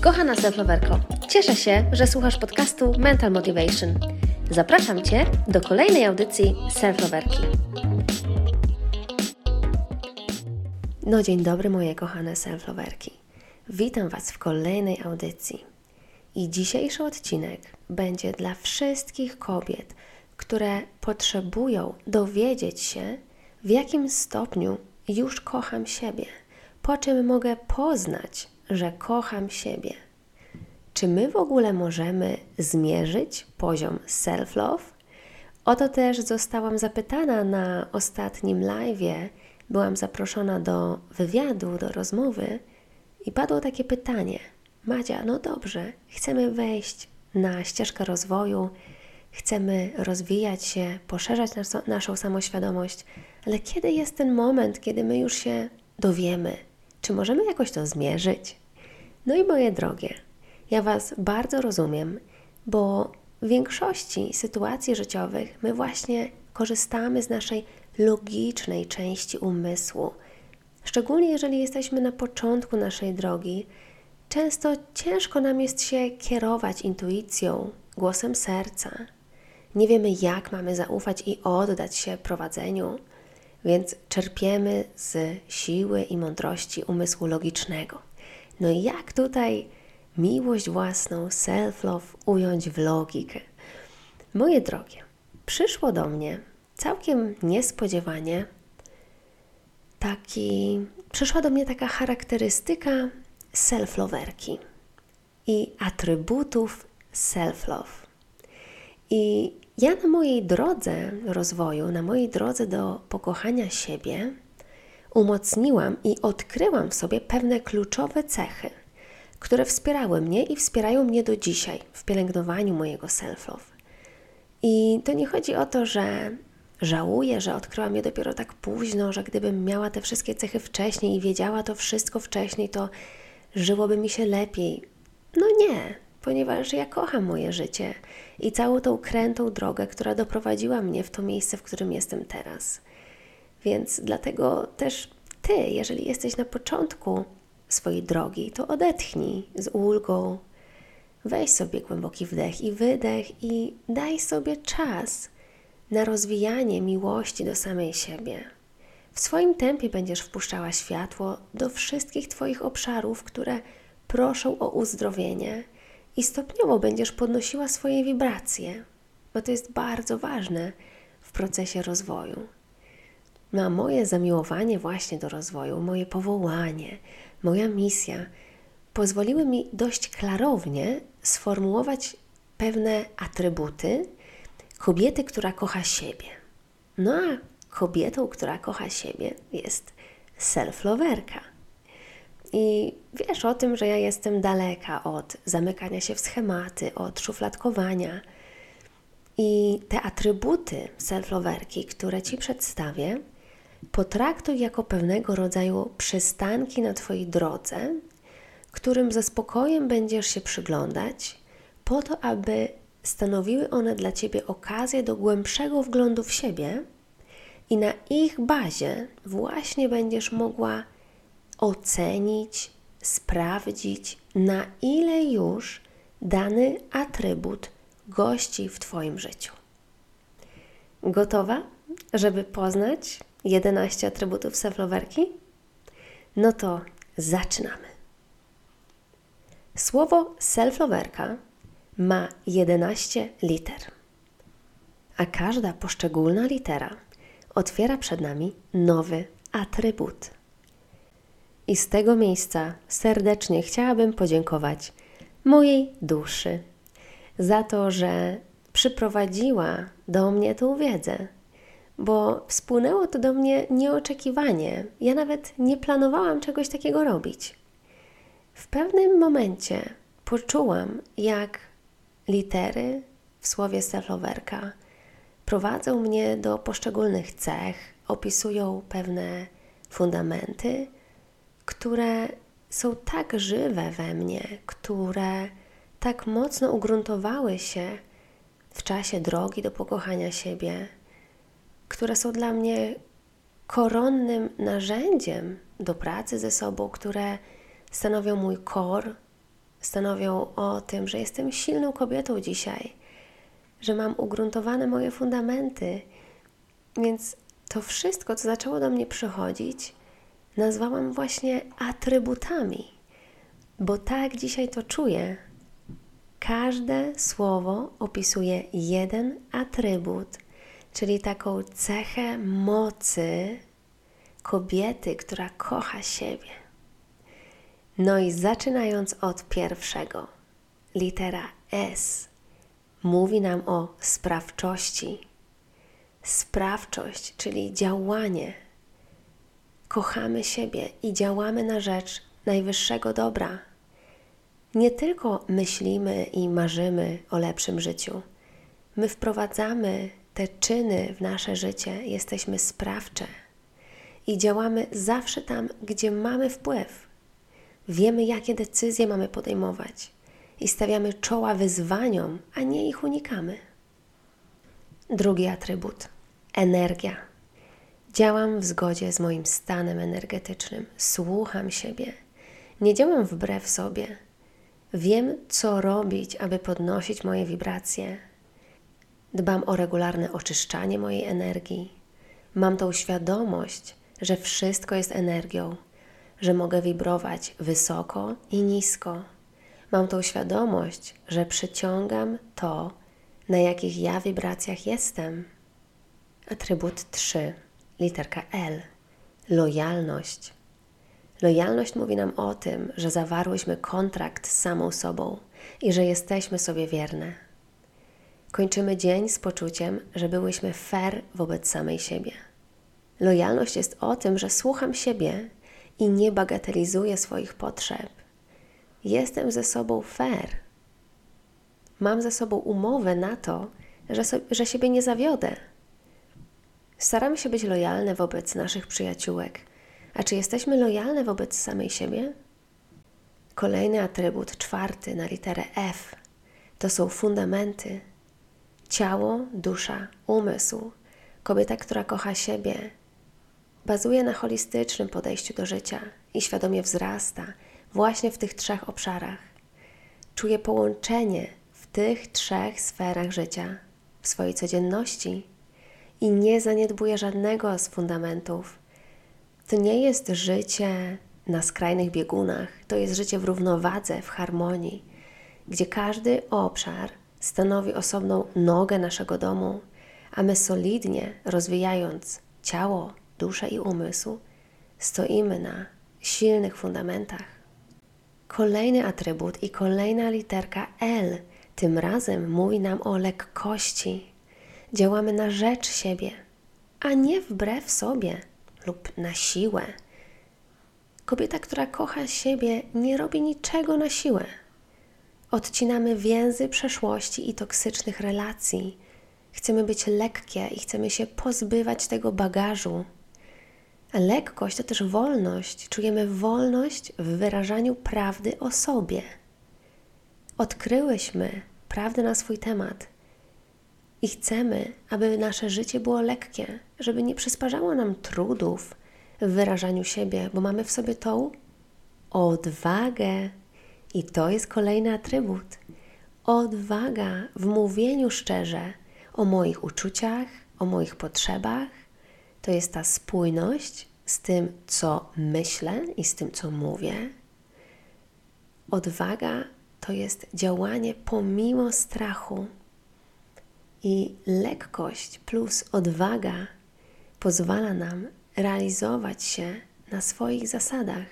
Kochana self-loverko, cieszę się, że słuchasz podcastu Mental Motivation. Zapraszam Cię do kolejnej audycji self-loverki. No dzień dobry moje kochane self-loverki. Witam Was w kolejnej audycji. I dzisiejszy odcinek będzie dla wszystkich kobiet, które potrzebują dowiedzieć się, w jakim stopniu już kocham siebie, po czym mogę poznać, że kocham siebie. Czy my w ogóle możemy zmierzyć poziom self-love? O to też zostałam zapytana na ostatnim live. Byłam zaproszona do wywiadu, do rozmowy i padło takie pytanie: Madzia, no dobrze, chcemy wejść na ścieżkę rozwoju, chcemy rozwijać się, poszerzać nas, naszą samoświadomość, ale kiedy jest ten moment, kiedy my już się dowiemy? Czy możemy jakoś to zmierzyć? No i moje drogie, ja Was bardzo rozumiem, bo w większości sytuacji życiowych my właśnie korzystamy z naszej logicznej części umysłu. Szczególnie jeżeli jesteśmy na początku naszej drogi, często ciężko nam jest się kierować intuicją, głosem serca. Nie wiemy, jak mamy zaufać i oddać się prowadzeniu, więc czerpiemy z siły i mądrości umysłu logicznego. No i jak tutaj miłość własną, self-love ująć w logikę? Moje drogie, przyszło do mnie całkiem niespodziewanie taki, przyszła do mnie taka charakterystyka self-loverki i atrybutów self-love. I ja na mojej drodze rozwoju, na mojej drodze do pokochania siebie, umocniłam i odkryłam w sobie pewne kluczowe cechy, które wspierały mnie i wspierają mnie do dzisiaj w pielęgnowaniu mojego self-love. I to nie chodzi o to, że żałuję, że odkryłam je dopiero tak późno, że gdybym miała te wszystkie cechy wcześniej i wiedziała to wszystko wcześniej, to żyłoby mi się lepiej. No nie, ponieważ ja kocham moje życie i całą tą krętą drogę, która doprowadziła mnie w to miejsce, w którym jestem teraz. Więc dlatego też Ty, jeżeli jesteś na początku swojej drogi, to odetchnij z ulgą, weź sobie głęboki wdech i wydech i daj sobie czas na rozwijanie miłości do samej siebie. W swoim tempie będziesz wpuszczała światło do wszystkich Twoich obszarów, które proszą o uzdrowienie i stopniowo będziesz podnosiła swoje wibracje, bo to jest bardzo ważne w procesie rozwoju. No moje zamiłowanie właśnie do rozwoju, moje powołanie, moja misja pozwoliły mi dość klarownie sformułować pewne atrybuty kobiety, która kocha siebie. No a kobietą, która kocha siebie jest self-loverka. I wiesz o tym, że ja jestem daleka od zamykania się w schematy, od szufladkowania. I te atrybuty self-loverki, które Ci przedstawię, potraktuj jako pewnego rodzaju przystanki na Twojej drodze, którym ze spokojem będziesz się przyglądać, po to, aby stanowiły one dla Ciebie okazję do głębszego wglądu w siebie i na ich bazie właśnie będziesz mogła ocenić, sprawdzić, na ile już dany atrybut gości w Twoim życiu. Gotowa, żeby poznać 11 atrybutów self-loverki? No to zaczynamy. Słowo self-loverka ma 11 liter, a każda poszczególna litera otwiera przed nami nowy atrybut. I z tego miejsca serdecznie chciałabym podziękować mojej duszy za to, że przyprowadziła do mnie tą wiedzę, bo wspłynęło to do mnie nieoczekiwanie. Ja nawet nie planowałam czegoś takiego robić. W pewnym momencie poczułam, jak litery w słowie self-loverka prowadzą mnie do poszczególnych cech, opisują pewne fundamenty, które są tak żywe we mnie, które tak mocno ugruntowały się w czasie drogi do pokochania siebie, które są dla mnie koronnym narzędziem do pracy ze sobą, które stanowią mój kor, stanowią o tym, że jestem silną kobietą dzisiaj, że mam ugruntowane moje fundamenty. Więc to wszystko, co zaczęło do mnie przychodzić, nazwałam właśnie atrybutami, bo tak dzisiaj to czuję. Każde słowo opisuje jeden atrybut, czyli taką cechę mocy kobiety, która kocha siebie. No i zaczynając od pierwszego, litera S mówi nam o sprawczości. Sprawczość, czyli działanie. Kochamy siebie i działamy na rzecz najwyższego dobra. Nie tylko myślimy i marzymy o lepszym życiu. My wprowadzamy te czyny w nasze życie, jesteśmy sprawcze i działamy zawsze tam, gdzie mamy wpływ. Wiemy, jakie decyzje mamy podejmować i stawiamy czoła wyzwaniom, a nie ich unikamy. Drugi atrybut energia. Działam w zgodzie z moim stanem energetycznym, słucham siebie, nie działam wbrew sobie. Wiem, co robić, aby podnosić moje wibracje. Dbam o regularne oczyszczanie mojej energii. Mam tą świadomość, że wszystko jest energią, że mogę wibrować wysoko i nisko. Mam tą świadomość, że przyciągam to, na jakich ja wibracjach jestem. Atrybut 3, literka L. Lojalność. Lojalność mówi nam o tym, że zawarłyśmy kontrakt z samą sobą i że jesteśmy sobie wierne. Kończymy dzień z poczuciem, że byłyśmy fair wobec samej siebie. Lojalność jest o tym, że słucham siebie i nie bagatelizuję swoich potrzeb. Jestem ze sobą fair. Mam ze sobą umowę na to, że, so, że siebie nie zawiodę. Staramy się być lojalne wobec naszych przyjaciółek. A czy jesteśmy lojalne wobec samej siebie? Kolejny atrybut, czwarty na literę F, to są fundamenty. Ciało, dusza, umysł. Kobieta, która kocha siebie, bazuje na holistycznym podejściu do życia i świadomie wzrasta właśnie w tych trzech obszarach. Czuje połączenie w tych trzech sferach życia, w swojej codzienności i nie zaniedbuje żadnego z fundamentów. To nie jest życie na skrajnych biegunach, to jest życie w równowadze, w harmonii, gdzie każdy obszar stanowi osobną nogę naszego domu, a my solidnie rozwijając ciało, duszę i umysł, stoimy na silnych fundamentach. Kolejny atrybut i kolejna literka L tym razem mówi nam o lekkości. Działamy na rzecz siebie, a nie wbrew sobie lub na siłę. Kobieta, która kocha siebie, nie robi niczego na siłę. Odcinamy więzy przeszłości i toksycznych relacji. Chcemy być lekkie i chcemy się pozbywać tego bagażu, lekkość to też wolność. Czujemy wolność w wyrażaniu prawdy o sobie. Odkryłyśmy prawdę na swój temat i chcemy, aby nasze życie było lekkie, żeby nie przysparzało nam trudów w wyrażaniu siebie, bo mamy w sobie tą odwagę. I to jest kolejny atrybut. Odwaga w mówieniu szczerze o moich uczuciach, o moich potrzebach, to jest ta spójność z tym, co myślę i z tym, co mówię. Odwaga to jest działanie pomimo strachu. I lekkość plus odwaga pozwala nam realizować się na swoich zasadach,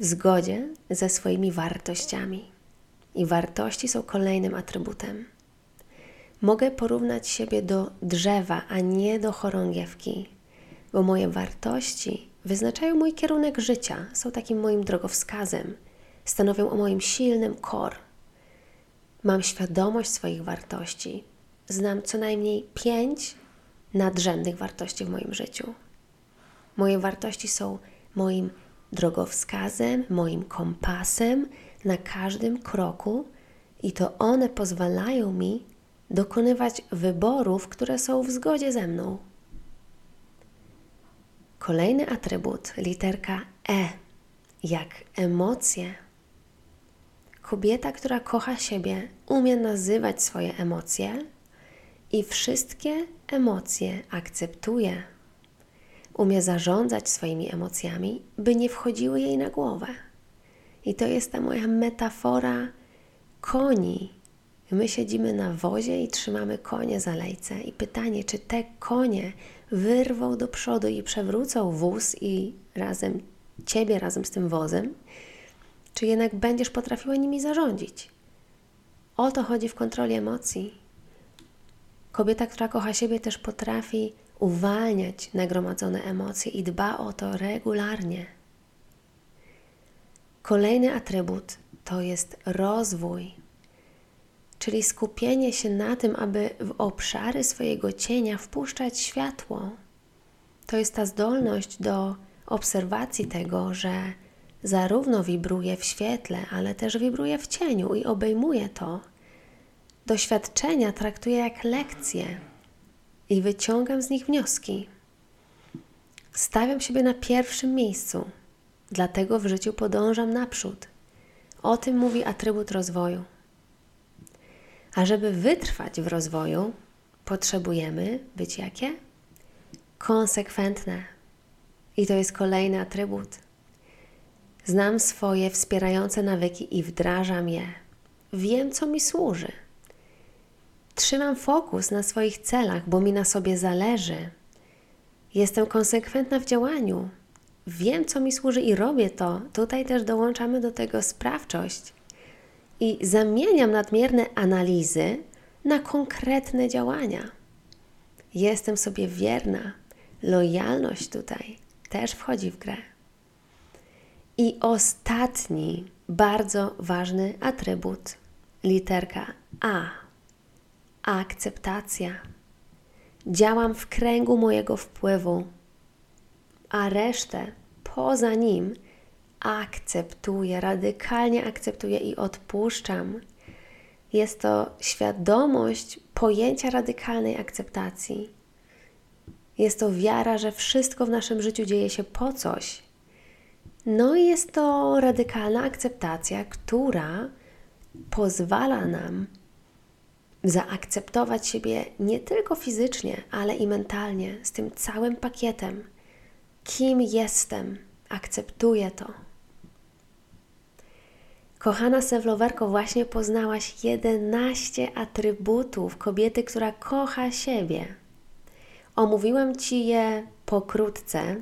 w zgodzie ze swoimi wartościami. I wartości są kolejnym atrybutem. Mogę porównać siebie do drzewa, a nie do chorągiewki, bo moje wartości wyznaczają mój kierunek życia, są takim moim drogowskazem, stanowią o moim silnym kor. Mam świadomość swoich wartości, znam co najmniej pięć nadrzędnych wartości w moim życiu. Moje wartości są moim drogowskazem, moim kompasem na każdym kroku i to one pozwalają mi dokonywać wyborów, które są w zgodzie ze mną. Kolejny atrybut, literka E, jak emocje. Kobieta, która kocha siebie, umie nazywać swoje emocje i wszystkie emocje akceptuje. Umie zarządzać swoimi emocjami, by nie wchodziły jej na głowę. I to jest ta moja metafora koni. My siedzimy na wozie i trzymamy konie za lejce. I pytanie, czy te konie wyrwą do przodu i przewrócą wóz i razem ciebie razem z tym wozem, czy jednak będziesz potrafiła nimi zarządzić. O to chodzi w kontroli emocji. Kobieta, która kocha siebie, też potrafi uwalniać nagromadzone emocje i dba o to regularnie. Kolejny atrybut to jest rozwój, czyli skupienie się na tym, aby w obszary swojego cienia wpuszczać światło. To jest ta zdolność do obserwacji tego, że zarówno wibruje w świetle, ale też wibruje w cieniu i obejmuje to. Doświadczenia traktuję jak lekcje i wyciągam z nich wnioski. Stawiam siebie na pierwszym miejscu, dlatego w życiu podążam naprzód. O tym mówi atrybut rozwoju. A żeby wytrwać w rozwoju, potrzebujemy być jakie? Konsekwentne. I to jest kolejny atrybut. Znam swoje wspierające nawyki i wdrażam je. Wiem, co mi służy. Trzymam fokus na swoich celach, bo mi na sobie zależy. Jestem konsekwentna w działaniu. Wiem, co mi służy i robię to. Tutaj też dołączamy do tego sprawczość. I zamieniam nadmierne analizy na konkretne działania. Jestem sobie wierna. Lojalność tutaj też wchodzi w grę. I ostatni, bardzo ważny atrybut, literka A. Akceptacja. Działam w kręgu mojego wpływu, a resztę poza nim akceptuję, radykalnie akceptuję i odpuszczam. Jest to świadomość pojęcia radykalnej akceptacji. Jest to wiara, że wszystko w naszym życiu dzieje się po coś. No i jest to radykalna akceptacja, która pozwala nam zaakceptować siebie nie tylko fizycznie, ale i mentalnie, z tym całym pakietem. Kim jestem? Akceptuję to. Kochana Sewlowerko, właśnie poznałaś 11 atrybutów kobiety, która kocha siebie. Omówiłam Ci je pokrótce,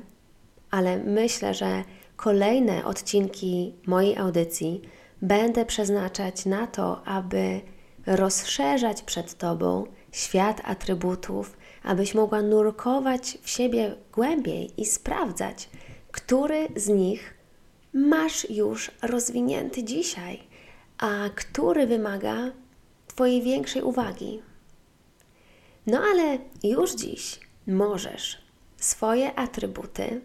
ale myślę, że kolejne odcinki mojej audycji będę przeznaczać na to, aby rozszerzać przed Tobą świat atrybutów, abyś mogła nurkować w siebie głębiej i sprawdzać, który z nich masz już rozwinięty dzisiaj, a który wymaga Twojej większej uwagi. No ale już dziś możesz swoje atrybuty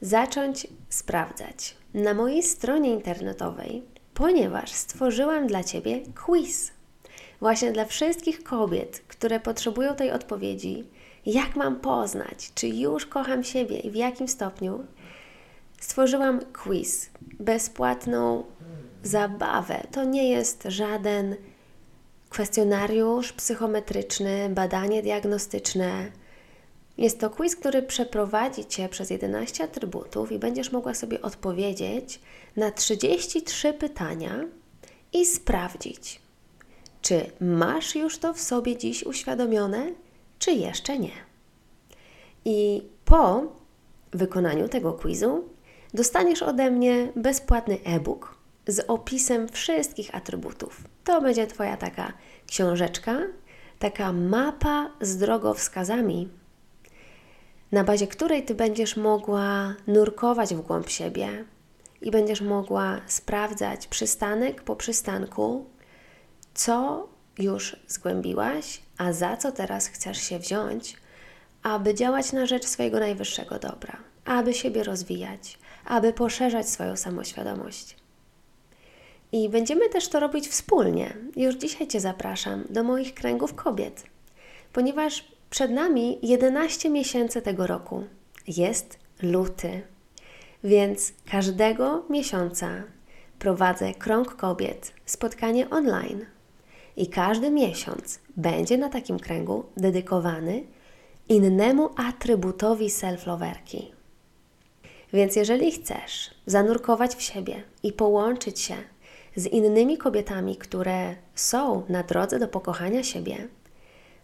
zacząć sprawdzać na mojej stronie internetowej, ponieważ stworzyłam dla Ciebie quiz. Właśnie dla wszystkich kobiet, które potrzebują tej odpowiedzi, jak mam poznać, czy już kocham siebie i w jakim stopniu, stworzyłam quiz, bezpłatną zabawę. To nie jest żaden kwestionariusz psychometryczny, badanie diagnostyczne. Jest to quiz, który przeprowadzi Cię przez 11 atrybutów i będziesz mogła sobie odpowiedzieć na 33 pytania i sprawdzić, czy masz już to w sobie dziś uświadomione, czy jeszcze nie. I po wykonaniu tego quizu dostaniesz ode mnie bezpłatny e-book z opisem wszystkich atrybutów. To będzie Twoja taka książeczka, taka mapa z drogowskazami, na bazie której Ty będziesz mogła nurkować w głąb siebie i będziesz mogła sprawdzać przystanek po przystanku, co już zgłębiłaś, a za co teraz chcesz się wziąć, aby działać na rzecz swojego najwyższego dobra, aby siebie rozwijać, aby poszerzać swoją samoświadomość. I będziemy też to robić wspólnie. Już dzisiaj Cię zapraszam do moich kręgów kobiet, ponieważ przed nami 11 miesięcy tego roku. Jest luty, więc każdego miesiąca prowadzę Krąg Kobiet, spotkanie online. I każdy miesiąc będzie na takim kręgu dedykowany innemu atrybutowi self-loverki. Więc jeżeli chcesz zanurkować w siebie i połączyć się z innymi kobietami, które są na drodze do pokochania siebie,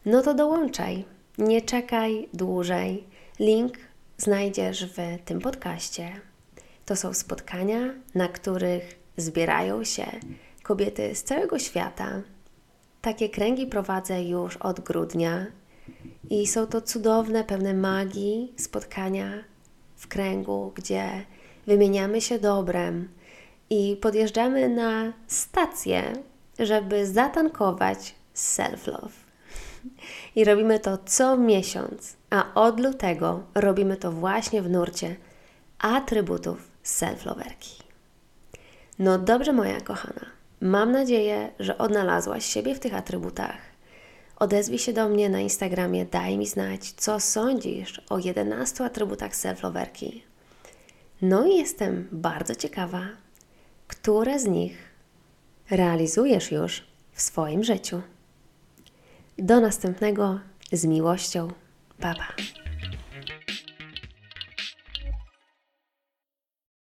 no to dołączaj. Nie czekaj dłużej. Link znajdziesz w tym podcaście. To są spotkania, na których zbierają się kobiety z całego świata. Takie kręgi prowadzę już od grudnia i są to cudowne, pełne magii spotkania w kręgu, gdzie wymieniamy się dobrem i podjeżdżamy na stację, żeby zatankować self-love. I robimy to co miesiąc, a od lutego robimy to właśnie w nurcie atrybutów self-loverki. No dobrze, moja kochana. Mam nadzieję, że odnalazłaś siebie w tych atrybutach. Odezwij się do mnie na Instagramie, daj mi znać, co sądzisz o 11 atrybutach self-loverki. No i jestem bardzo ciekawa, które z nich realizujesz już w swoim życiu. Do następnego z miłością. Baba.